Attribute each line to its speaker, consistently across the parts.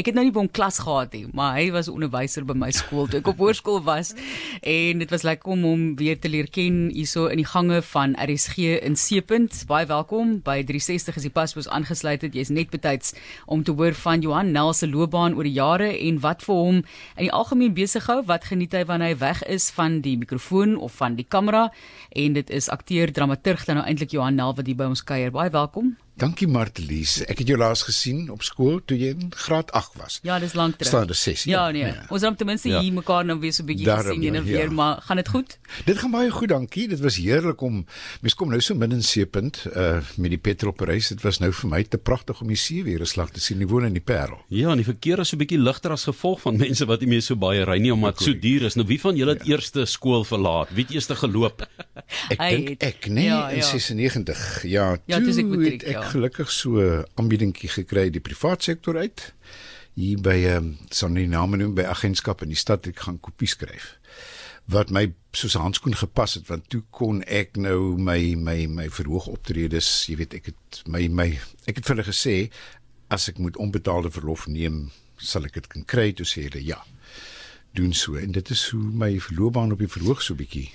Speaker 1: ek het nou nie by hom klas gehad nie, maar hy was onderwyser by my skool toe ek op hoërskool was en dit was lekker om hom weer te leer ken hierso in die gange van RSG in Seepunt. Baie welkom by 360 as jy pas was aangesluit het. Jy's net betyds om te hoor van Johan Nel se loopbaan oor die jare en wat vir hom in die algemeen besig hou, wat geniet hy wanneer hy weg is van die mikrofoon of van die kamera en dit is akteur dramaturg dan nou eintlik Johan Nel wat hier by ons kuier. Baie welkom.
Speaker 2: Dankie Martelies. Ek het jou laas gesien op skool toe jy in graad 8 was.
Speaker 1: Ja, dis lank terug.
Speaker 2: Staan dis 6.
Speaker 1: Ja, nee. Ja. Ons het ten minste ja. hier mekaar nou weer so 'n bietjie gesien en ja, weer, ja. maar gaan dit goed?
Speaker 2: Dit gaan baie goed, dankie. Dit was heerlik om mens kom nou so min in Seepunt uh met die petrol prys. Dit was nou vir my te pragtig om die see weer 'n slag te sien. Ek woon in die Parel.
Speaker 3: Ja, en die verkeer is so 'n bietjie ligter as gevolg van mense wat nie meer so baie ry nie omdat dit so duur is. Nou wie van julle het ja. eerste skool verlaat? Wie het eers geloop?
Speaker 2: ek dink ek nee ja, ja. in 96. Ja, toe ja, ek, matriek, ek ja. Gelukkig so aanbiedingkie gekry die privaat sektor uit. Hier by ehm um, son die name noem by agentskap in die stad ek gaan kopie skryf. Wat my soos 'n handskoen gepas het want toe kon ek nou my my my verhoog optredes, jy weet ek het my my ek het vir hulle gesê as ek moet onbetaalde verlof neem, sal ek dit kan kry, toe sê hulle ja. Doen so en dit is hoe my loopbaan op die verhoog so bietjie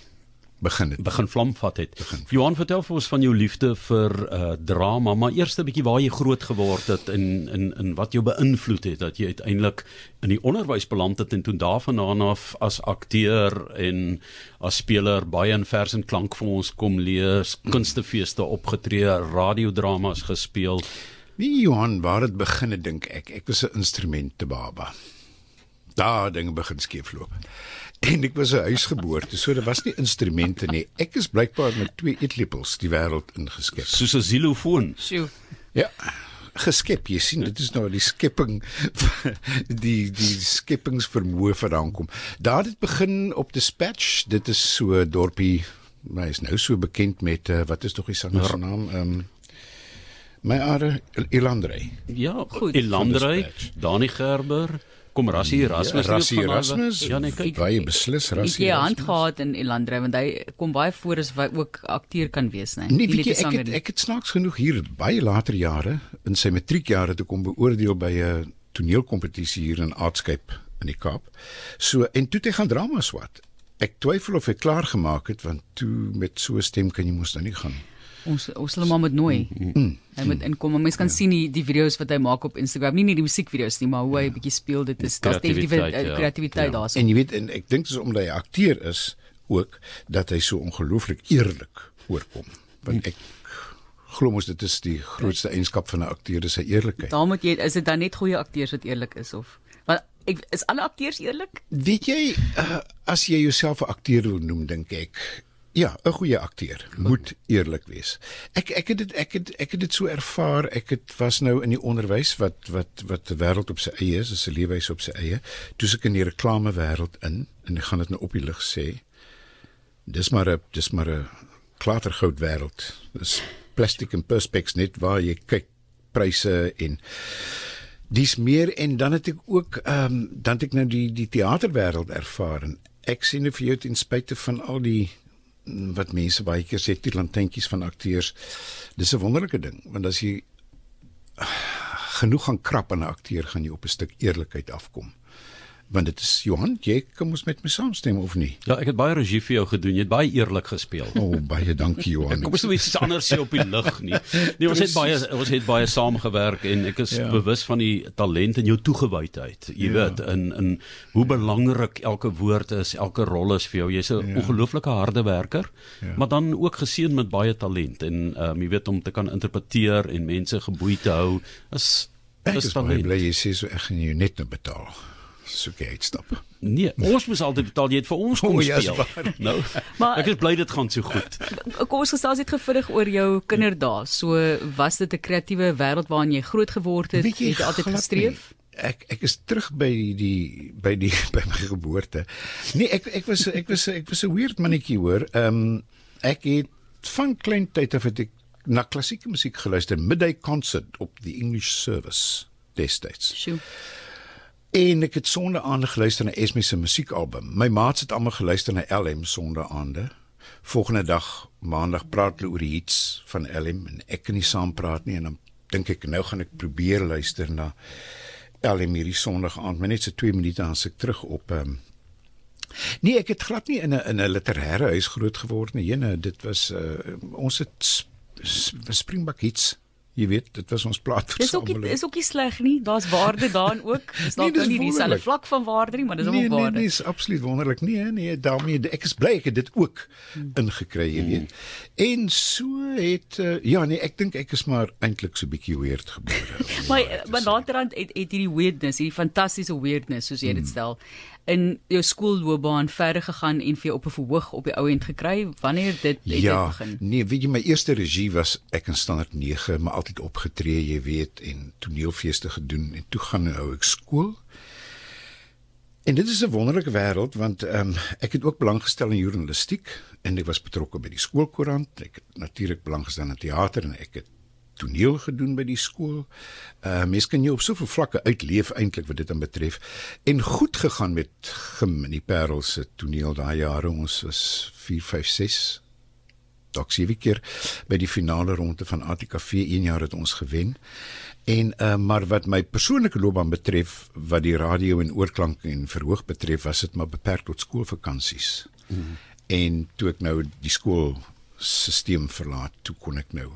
Speaker 2: begin het.
Speaker 3: Begin vlam vat het. Begin. Johan vertel vir ons van jou liefde vir uh drama, maar eers 'n bietjie waar jy groot geword het en in in wat jou beïnvloed het dat jy uiteindelik in die onderwys beland het en toe daarvandaan af as akteur en as speler baie in vers en klank vir ons kom lees, kunstefeeste opgetree, radiodramas gespeel.
Speaker 2: Wie Johan, waar het begin het dink ek, ek was 'n instrumente baba. Daar dinge begin skeefloop en ek was 'n huisgeboorte, so daar was nie instrumente nie. Ek is blykbaar met twee eetlepels die wêreld ingeskep.
Speaker 3: Soos 'n xylofoon.
Speaker 1: Sjoe.
Speaker 2: Ja. Geskep, jy sien, dit is nou die skepping die die skeppingsvermoë vandaan kom. Daar het dit begin op Dispatch. Dit is so dorpie, maar is nou so bekend met uh, wat is tog die sanger se naam? Ehm um, My are Elandrey.
Speaker 3: Ja, goed. Elandrey, Dani Gerber. Kom Rassie Erasmus.
Speaker 2: Ja, Rassie Erasmus. Ja, nee, kyk. Baie beslis Rassie.
Speaker 1: Hy het hand gehad in Elandre want hy kom baie voor as hy ook akteur kan wees,
Speaker 2: nee. Nee, weet jy, ek het, ek het snaaks genoeg hier baie later jare in sy matriekjare toe kom beoordeel by 'n toneelkompetisie hier in Artscape in die Kaap. So en toe het hy gaan drama swat. Ek twyfel of hy klaar gemaak het want toe met so 'n stem kan jy mos nou nie gaan
Speaker 1: ons ons hom maar moet nooi. Mm, mm, hy moet inkom. Mense kan ja. sien die, die video's wat hy maak op Instagram. Nie net die musiekvideo's nie, maar hoe hy 'n ja. bietjie speel. Dit is daar's definitief kreatiwiteit ja. daarso.
Speaker 2: En jy weet en ek dink dis omdat hy akteur is ook dat hy so ongelooflik eerlik oorkom. Want ek glo mos dit is die grootste eienskap van 'n akteur, dis sy eerlikheid.
Speaker 1: Daar moet jy is dit dan net goeie akteurs wat eerlik is of want ek is alle akteurs eerlik?
Speaker 2: Weet jy uh, as jy jouself 'n akteur wil noem, dink ek Ja, 'n goeie akteur moet eerlik wees. Ek ek het dit ek het ek het dit so ervaar. Ek het was nou in die onderwys wat wat wat die wêreld op sy eie is, is 'n leefwys op sy eie. Toe ek in die reklame wêreld in en ek gaan dit nou op die lig sê. Dis maar 'n dis maar 'n klatergoud wêreld. Dis plastiek en perspex net waar jy kyk pryse en dis meer en dan het ek ook ehm um, dan het ek nou die die teaterwêreld ervaar en ek sien nou vir jou ten spyte van al die wat mense baie keer sê die lantentjies van akteurs. Dis 'n wonderlike ding want as jy genoeg gaan krap aan 'n akteur gaan jy op 'n stuk eerlikheid afkom want dit is Johan, jy kom ons met my saamstem of nie?
Speaker 3: Ja, ek het baie regie vir jou gedoen. Jy het baie eerlik gespeel.
Speaker 2: O, oh, baie dankie Johan.
Speaker 3: kom ons nou iets anders sê op die lig nie. Nee, ons het baie ons het baie saamgewerk en ek is ja. bewus van die talent en jou toegewydheid. Jy ja. weet in in hoe belangrik elke woord is, elke rol is vir jou. Jy's 'n ja. ongelooflike harde werker, ja. maar dan ook geseën met baie talent en um, jy weet om te kan interpreteer en mense geboei te hou is
Speaker 2: Ek is baie bly jy sê so ek gaan jou net nou betaal soek jy uitstap.
Speaker 3: Nee, ons moet altyd betaal jy het vir ons kom oh, speel. Nou. Maar ek is bly dit gaan so goed.
Speaker 1: Kom ons gesels net gefvuldig oor jou kinderdae. So was dit 'n kreatiewe wêreld waarin jy groot geword het?
Speaker 2: Jy, het jy altyd gestreef? Nie. Ek ek is terug by die by die by my geboorte. Nee, ek ek was ek was ek was 'n weird mannetjie hoor. Ehm um, ek het van klein tyd af het ek na klassieke musiek geluister, midday concert op the English service destyds.
Speaker 1: Sjoe.
Speaker 2: En ek het sonde aande geluister na Esme se musiekalbum. My maats het almal geluister na LM sonde aande. Volgende dag, maandag praat hulle oor die hits van LM en ek kan nie saam praat nie en dan dink ek nou gaan ek probeer luister na LM hierdie Sondag aand, maar net so 2 minute dan se ek terug op um, Nee, ek het glad nie in 'n in 'n literêre huis groot geword nie. Jene, dit was uh, ons het sp Springbok hits Jy weet, dit was ons plaasversameling.
Speaker 1: Dis ook is ook nie sleg nie. Daar's waarde daarin ook. Dis dalk nee, nie dieselfde vlak van waarde nie, maar dis
Speaker 2: nee,
Speaker 1: ook waarde.
Speaker 2: Nee, nee, dis absoluut wonderlik nie, nee, daarmee ek is bly ek het dit ook hmm. ingekry, jy weet. Hmm. En so het uh, ja, nee, ek dink ek is maar eintlik so bietjie weird gebore.
Speaker 1: maar maar naderhand het het hierdie weirdness, hierdie fantastiese weirdness soos jy dit hmm. stel. In jou skoolloopbaan verder gegaan en vir op 'n verhoog op die ou end gekry wanneer dit het
Speaker 2: ja,
Speaker 1: begin?
Speaker 2: Nee, weet jy my eerste regie was ek in standaard 9, maar altyd opgetree, jy weet, en toneelfeeste gedoen en toe gaan nou ek skool. En dit is 'n wonderlike wêreld want ehm um, ek het ook belang gestel in journalistiek en ek was betrokke by die skoolkoerant. Ek het natuurlik belang gestel in teater en ek het toneel gedoen by die skool. Uh mense kan jy op soveel vlakke uitleef eintlik wat dit dan betref. En goed gegaan met Gim in die Parel se toneel daai jare. Ons was 4 5 6 dalk sewe keer by die finale ronde van ATKV 1 jaar het ons gewen. En uh maar wat my persoonlike loopbaan betref, wat die radio en oorklank en verhoog betref, was dit maar beperk tot skoolvakansies. Mm. En toe ek nou die skool stelsel verlaat, toe kon ek nou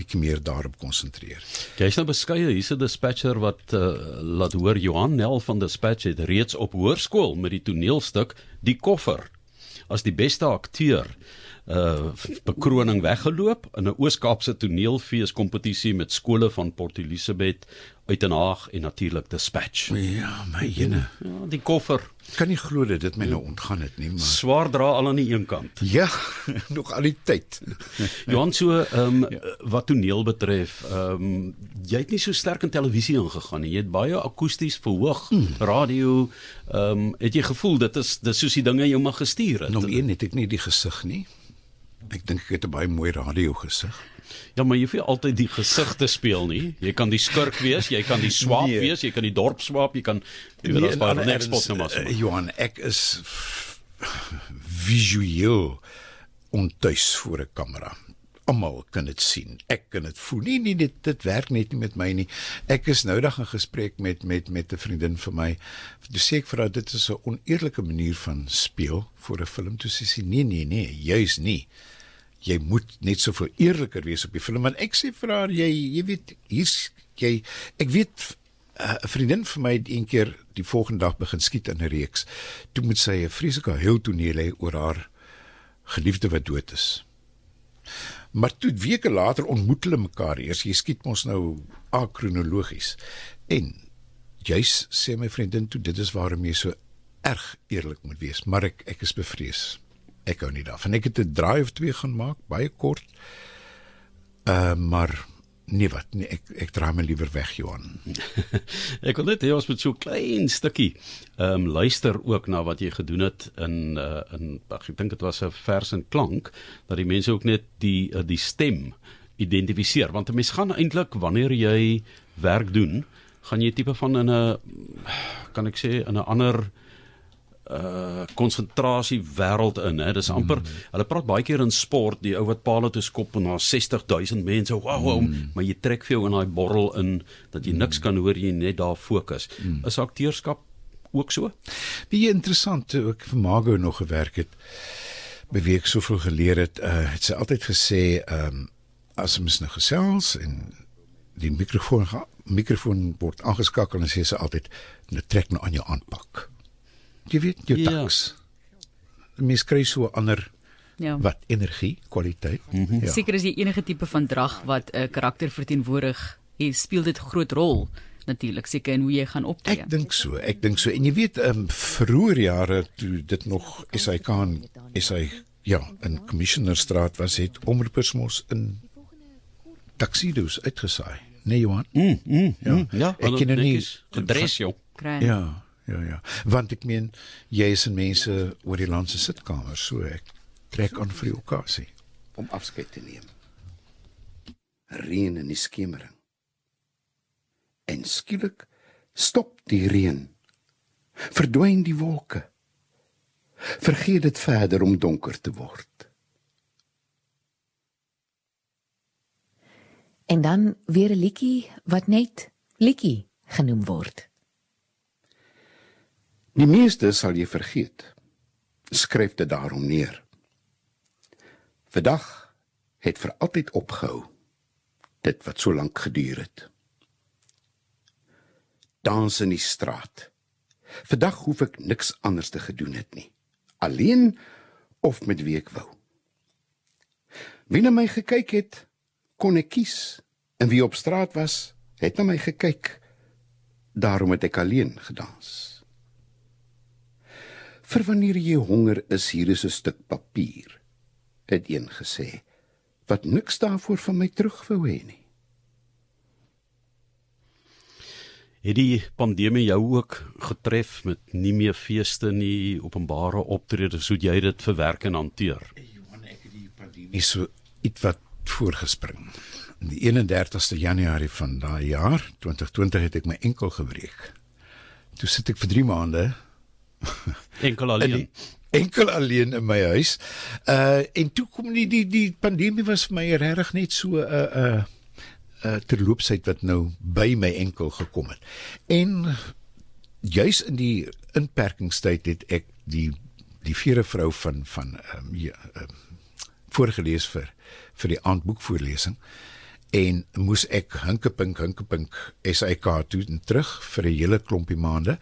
Speaker 2: bietjie meer daarop konsentreer.
Speaker 3: Jy's nou beskeie, hier's 'n dispatcher wat uh, laat hoor Johan Nel van Dispatch het reeds op hoërskool met die toneelstuk Die Koffer as die beste akteur uh bekroning weggeloop in 'n Oos-Kaapse toneelfees kompetisie met skole van Port Elizabeth, Uitenhaag en natuurlik Dispatch.
Speaker 2: Ja, my jene.
Speaker 3: Ja, die koffer.
Speaker 2: Kan nie glo dat dit my nou ontgaan het nie, maar
Speaker 3: swaar dra al aan die een kant.
Speaker 2: Ja, nog al die tyd.
Speaker 3: Johan so ehm um, ja. wat toneel betref, ehm um, jy het nie so sterk in televisie ingegaan nie. Jy het baie akoesties verhoog, mm. radio. Ehm um, het jy gevoel dit is dis soos die dinge jou mag gestuur het?
Speaker 2: Nog een het ek nie die gesig nie. Ek dink ek het 'n baie mooi radio gesig.
Speaker 3: Ja, maar jy hoef nie altyd die gesig te speel nie. Jy kan die skurk wees, jy kan die swaap nee. wees, jy kan die dorp swaap, jy kan jy weet nee, as baie net spot nou maar.
Speaker 2: Uh, Johan, ek is visueel ontuis voor 'n kamera. Almal kan dit sien. Ek kan dit voel. Nee, nee, dit dit werk net nie met my nie. Ek is nou dag in gesprek met met met 'n vriendin van my. Toe sê ek vir haar dit is 'n oneerlike manier van speel vir 'n film. Toe sê sy nee, nee, nee, juis nie jy moet net soveel eerliker wees op die film. Want ek sê vir haar jy jy weet hier's jy ek weet uh, 'n uh, vriendin vir my een keer die volgende dag begin skiet in 'n reeks. Toe moet sy 'n vreeslike heel toneel hê oor haar geliefde wat dood is. Maar toe weke later ontmoet hulle mekaar eers. Jy skiet mos nou akronologies en jy's sê my vriendin toe dit is waarom jy so erg eerlik moet wees. Maar ek ek is bevrees ek hou nie daarvan. Ek het 'n draai of twee gaan maak, baie kort. Uh maar nee wat, nee, ek ek draai my liewer weg, Johan.
Speaker 3: ek wil net hê ons moet so klein stukkie ehm um, luister ook na wat jy gedoen het in uh in ag ek dink dit was 'n vers en klank dat die mense ook net die uh, die stem identifiseer want 'n mens gaan eintlik wanneer jy werk doen, gaan jy tipe van in 'n kan ek sê in 'n ander uh konsentrasie wêreld in hè dis amper mm. hulle praat baie keer in sport die ou wat paal toe skop en daar 60000 mense wow, wow mm. maar jy trek vir jou in daai borrel in dat jy mm. niks kan hoor jy net daar fokus mm. is akteurskap ook so
Speaker 2: wie interessant ek vir Margo nog gewerk het beweeg soveel geleer het uh het sy altyd gesê um as ons nou gesels en die mikrofoon mikrofoon word aangeskakel en sê sy altyd net trek nou aan jou aanpak jy weet jou ja. taks. Mens kry so ander ja. wat energie, kwaliteit.
Speaker 1: Mm -hmm. ja. Seker is die enige tipe van drag wat 'n uh, karakter verteenwoordig, hy speel dit groot rol natuurlik seker en hoe jy gaan optree.
Speaker 2: Ek dink so, ek dink so en jy weet ehm um, vroeër jare toe dit nog SAK en SA ja, in Commissionerstraat was het omroepers mos in taxidos uitgesaai. Nee Johan.
Speaker 3: Mm, mm, ja. Mm, ja, ek ken nie gedres jou.
Speaker 2: Ja ja ja. Want ek meen jy is en mense oor die land se sitkamer so ek trek aan vir die okasie
Speaker 4: om afskeid te neem. Reën in die skemering. En skielik stop die reën. Verdwyn die wolke. Vergeet dit verder om donker te word.
Speaker 5: En dan weer 'n liedjie wat net liedjie genoem word
Speaker 4: Die meeste sal jy vergeet. Skryf dit daarom neer. Vandag het vir altyd opgehou. Dit wat so lank geduur het. Dans in die straat. Vandag hoef ek niks anders te gedoen het nie. Alleen of met wie ek wou. Wie na my gekyk het, kon ek kies. En wie op straat was, het na my gekyk. Daarom het ek alleen gedans. Vir wanneer jy honger is, hier is 'n stuk papier. Het een gesê wat niks daarvoor van my terug wou hê nie.
Speaker 3: Het die pandemie jou ook getref met nie meer feeste nie, openbare optredes, hoe jy dit verwerk en hanteer?
Speaker 2: Johan, ek het die pandemie so iets wat voorgespring. In die 31ste Januarie van daai jaar, 2020 het ek my enkel gebreek. Toe sit ek vir 3 maande
Speaker 3: enkel alleen.
Speaker 2: Enkel alleen in my huis. Uh en toe kom die die die pandemie was vir my regtig net so 'n uh, 'n uh, uh, terloopsheid wat nou by my enkel gekom het. En juis in die inperkingstyd het ek die die vierde vrou van van ehm um, ja, um, voorgeles vir vir die aandboekvoorlesing en moes ek hinkepink hinkepink SAK toe en terug vir 'n hele klompie maande.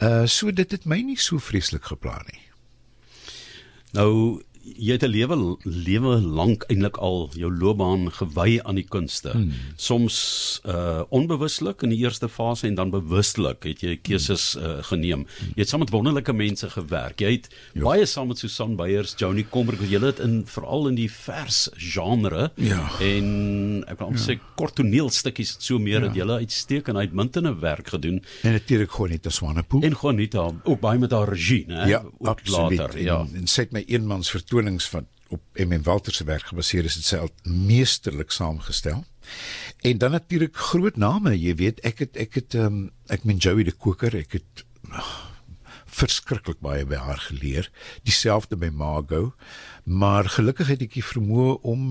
Speaker 2: Uh so dit het my nie so vreeslik geplan nie.
Speaker 3: Nou jy het 'n lewe lewe lank eintlik al jou loopbaan gewy aan die kunste. Hmm. Soms uh onbewuslik in die eerste fase en dan bewustelik het jy keuses uh, geneem. Jy het saam met wonderlike mense gewerk. Jy het jo. Ja. baie saam met Susan Beyers, Johnny Comber, jy het in veral in die vers genre
Speaker 2: ja.
Speaker 3: en ek wil ja. sê kort toneelstukkies so meer ja. dat jy uitstekend uitmuntende werk gedoen.
Speaker 2: En natuurlik Juanita Swanepoel.
Speaker 3: En Juanita ook baie met haar regie, né?
Speaker 2: Ja, absoluut. Later, ja. En, en sê my eenmans vertoon vertonings van op MM Walter se werk gebaseer is dit self meesterlik saamgestel. En dan natuurlik groot name, jy weet, ek het ek het um, ek meen Joey de Koker, ek het oh, verskriklik baie by haar geleer, dieselfde by Margo, maar gelukkig het ek die vermoë om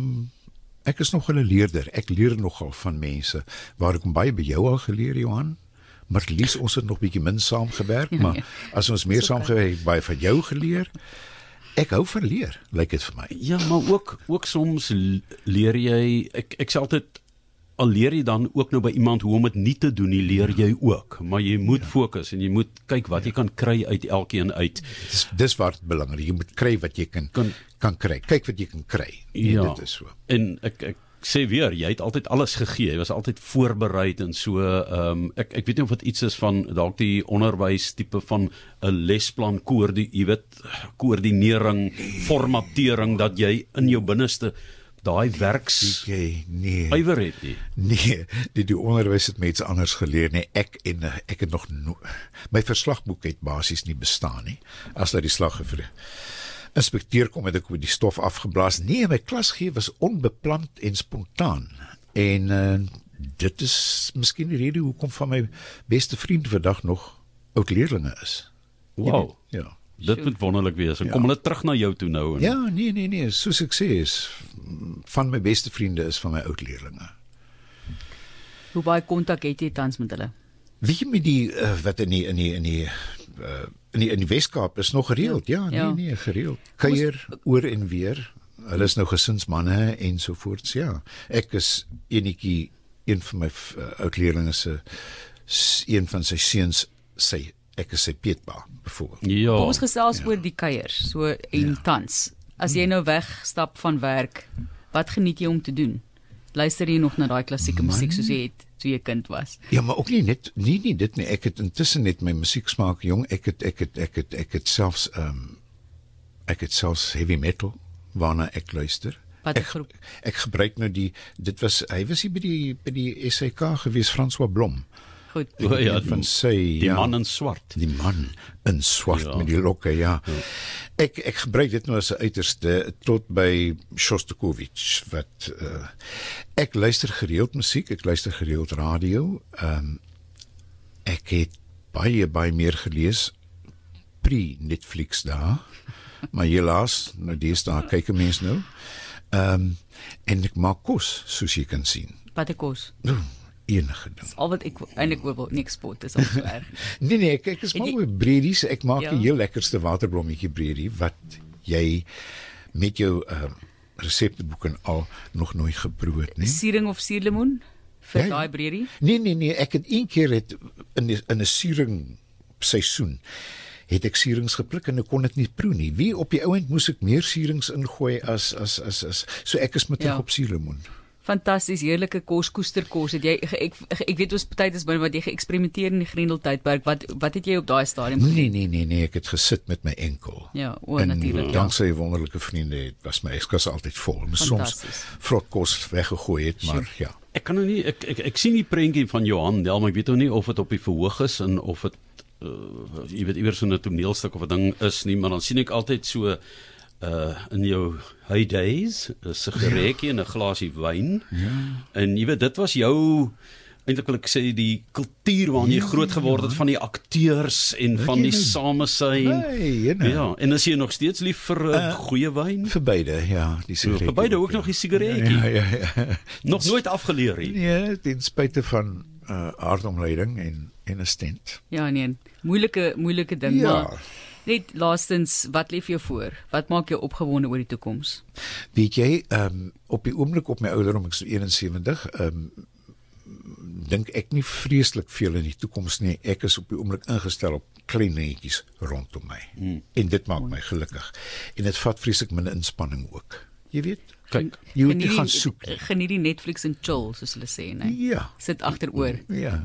Speaker 2: ek is nog 'n leerder. Ek leer nogal van mense waar ek baie by jou al geleer Johan. Maar lees ons het nog bietjie min saamgewerk, ja, maar ja. as ons meer saamgewerk baie van jou geleer. Ek hou van leer, lyk dit vir my.
Speaker 3: Ja, maar ook ook soms leer jy ek ek sê altyd al leer jy dan ook nou by iemand hoe om dit nie te doen nie, leer jy ook, maar jy moet ja. fokus en jy moet kyk wat ja. jy kan kry uit elkeen uit.
Speaker 2: Dis dis wat belangrik. Jy moet kry wat jy kan kan, kan kry. Kyk wat jy kan kry.
Speaker 3: Ja, dit is so. En ek ek sê weer, jy het altyd alles gegee. Jy was altyd voorberei en so ehm um, ek ek weet nie of dit iets is van dalk die onderwys tipe van 'n lesplan koördi, jy weet, koördinering, formatering dat jy in jou binneste daai werks
Speaker 2: jy nee.
Speaker 3: ywer het jy
Speaker 2: nee die die onderwys het mense anders geleer nee ek en ek het nog no, my verslagboek het basies nie bestaan nie as dat die slag gevre inspekteur kom het ek met die stof afgeblaas. Nee, my klasgee was onbeplant en spontaan. En uh, dit is miskien die rede hoekom van my beste vriend vandag nog oud leerlinge is.
Speaker 3: Wow. Ja. Dit moet wonderlik wees. En ja. kom hulle terug na jou toe nou en
Speaker 2: Ja, nee nee nee, soos ek sê is van my beste vriende is van my oud leerlinge.
Speaker 1: Hoe baie kontak het jy tans met hulle?
Speaker 2: Wie met die uh, wat in die in die in die uh, in die in die Weskaap is nog gereeld. Ja, ja nee nee, gereeld. Kuier oor en weer. Hulle is nou gesinsmanne en so voort. Ja. Ek is enetjie een van my uh, oud leerlinge se een van sy seuns sê ek is sy Pietba byvoorbeeld.
Speaker 3: Ja.
Speaker 1: Ons gesels ja. oor die kuiers, so en ja. tans. As jy nou wegstap van werk, wat geniet jy om te doen? Luister jy nog na daai klassieke musiek soos jy het toe jy kind was?
Speaker 2: Ja, maar ook nie net nie nie dit nie. Ek het intussen net my musiek smaak jong. Ek het ek het ek het ek het selfs ehm um, ek het selfs heavy metal waarna ek luister.
Speaker 1: Wat ek groep?
Speaker 2: Ek gebruik nou die dit was hy was hier by die by die SAK gewees François Blom.
Speaker 1: Goed.
Speaker 3: O ja, van sê die ja, man in swart.
Speaker 2: Die man in swart ja. met die lokke, ja. ja. Ek ek gebruik dit nou as 'n uiterste tot by Shostakovich wat uh, ek luister gereeld musiek, ek luister gereeld radio. Ehm um, ek het baie baie meer gelees pre Netflix daar. Maar helaas, nou dis daar kyk 'n mens nou. Ehm um, en ek maak kos soos jy kan sien.
Speaker 1: Wat ek kos?
Speaker 2: Enige ding.
Speaker 1: Al wat ek eintlik wil niks spot is al so erg.
Speaker 2: Nee nee, ek ek is mal oor breedies. Ek maak
Speaker 1: Ja.
Speaker 2: die heel lekkerste waterblommetjie breedie wat jy met jou uh, resepteboek en al nog nooit geproe het nie.
Speaker 1: Siering of suurlemoen vir
Speaker 2: Ja, ja.
Speaker 1: daai breedie?
Speaker 2: Nee nee nee, ek het een keer het in die, in 'n suring seisoen het ek suurings gepluk en ek kon dit nie proe nie. Wie op die ouend moes ek meer suurings ingooi as as as as so ek is met
Speaker 1: Ja.
Speaker 2: op suurlemoen.
Speaker 1: Fantasties heerlike kos, koesterkos. Het jy ek ek, ek weet ons party is binne wat jy geëksperimenteer in die Grendel tydperk. Wat wat het jy op daai stadium gedoen?
Speaker 2: Nee nee nee nee, ek het gesit met my enkel.
Speaker 1: Ja, o
Speaker 2: en
Speaker 1: natuurlik. Ja.
Speaker 2: Danksy wonderlike vriende het was my yskas altyd vol. Mens soms
Speaker 1: Fantasties.
Speaker 2: vrot kos weggegooi het, maar ja.
Speaker 3: Ek kan nou nie ek ek, ek sien die prentjie van Johan Del, maar ek weet nou nie of dit op die verhoog is en of dit uh, jy weet iewers so 'n toneelstuk of 'n ding is nie, maar dan sien ek altyd so uh in jou heydays 'n sigaretjie en 'n glasie wyn. Ja. En jy weet dit was jou eintlik wil ek sê die kultuur waarin jy groot geword het van die akteurs en van die samesyn.
Speaker 2: Nee, jene.
Speaker 3: Ja, en as jy nog steeds lief vir uh, goeie wyn?
Speaker 2: Vir beide, ja, die sigaret.
Speaker 3: Vir beide ook nog die sigaretjie.
Speaker 2: Ja ja ja.
Speaker 3: Nog nooit afgeleer nie.
Speaker 2: Nee, ten spyte van uh aardomleiding en en 'n stent.
Speaker 1: Ja nee, moeilike moeilike ding,
Speaker 2: Ja.
Speaker 1: maar net laastens, wat lê vir jou voor? Wat maak jou opgewonde oor die toekoms?
Speaker 2: Weet jy, ehm um, op die oomblik op my ouderdom, ek is so 71, ehm um, dink ek nie vreeslik veel in die toekoms nie. Ek is op die oomblik ingestel op klein netjies rondom my. Hmm. En dit maak my gelukkig. En dit vat vreeslik min inspanning ook. Jy weet,
Speaker 3: Kyk,
Speaker 2: jy moet nie gaan soek nie.
Speaker 1: Geniet die Netflix en chill soos hulle sê, nee.
Speaker 2: Ja.
Speaker 1: Sit agteroor.
Speaker 2: Ja.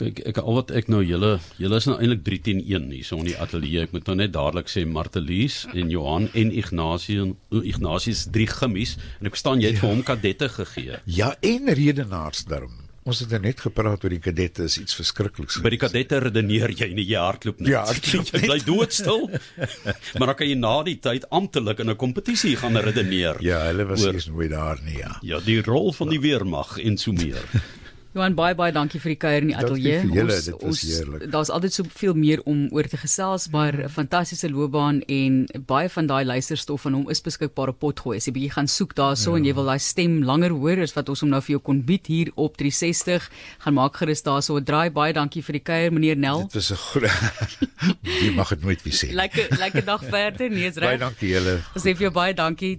Speaker 3: Kyk, ek al wat ek nou julle julle is nou eintlik 3 teen 1 hier so in die ateljee. Ek moet nou net dadelik sê Martelies en Johan en Ignatius Ignatius drie gimmies en ek verstaan jy het ja. vir hom kadette gegee.
Speaker 2: Ja, en redenaars daarom. Ons het nou net gepraat oor die kadette is iets verskrikliks.
Speaker 3: By die kadette redeneer jy nie, jy hardloop net.
Speaker 2: Ja, hardloop
Speaker 3: jy bly doodstil. maar dan kan jy na die tyd amptelik in 'n kompetisie gaan redeneer.
Speaker 2: Ja, hulle was
Speaker 3: Oor-
Speaker 2: eers nooit daar nie, ja.
Speaker 3: Ja, die rol van die weermag en so meer.
Speaker 1: Johan baie baie dankie vir die kuier in die
Speaker 2: Dankie
Speaker 1: ateljee.
Speaker 2: vir julle, dit was heerlik.
Speaker 1: Daar's altyd soveel meer om oor te gesels, maar 'n fantastiese loopbaan en baie van daai luisterstof van hom is beskikbaar op Potgooi. As jy bietjie gaan soek daarso ja. en jy wil daai stem langer hoor as wat ons hom nou vir jou kon bied hier op 360, gaan maak gerus daarso 'n draai. Baie dankie vir die kuier meneer Nel.
Speaker 2: Dit was 'n goeie Jy mag dit nooit weer sê.
Speaker 1: Lekker lekker dag verder. Nee, is
Speaker 2: Baie
Speaker 1: reg.
Speaker 2: dankie julle.
Speaker 1: Ons sê vir jou baie dankie.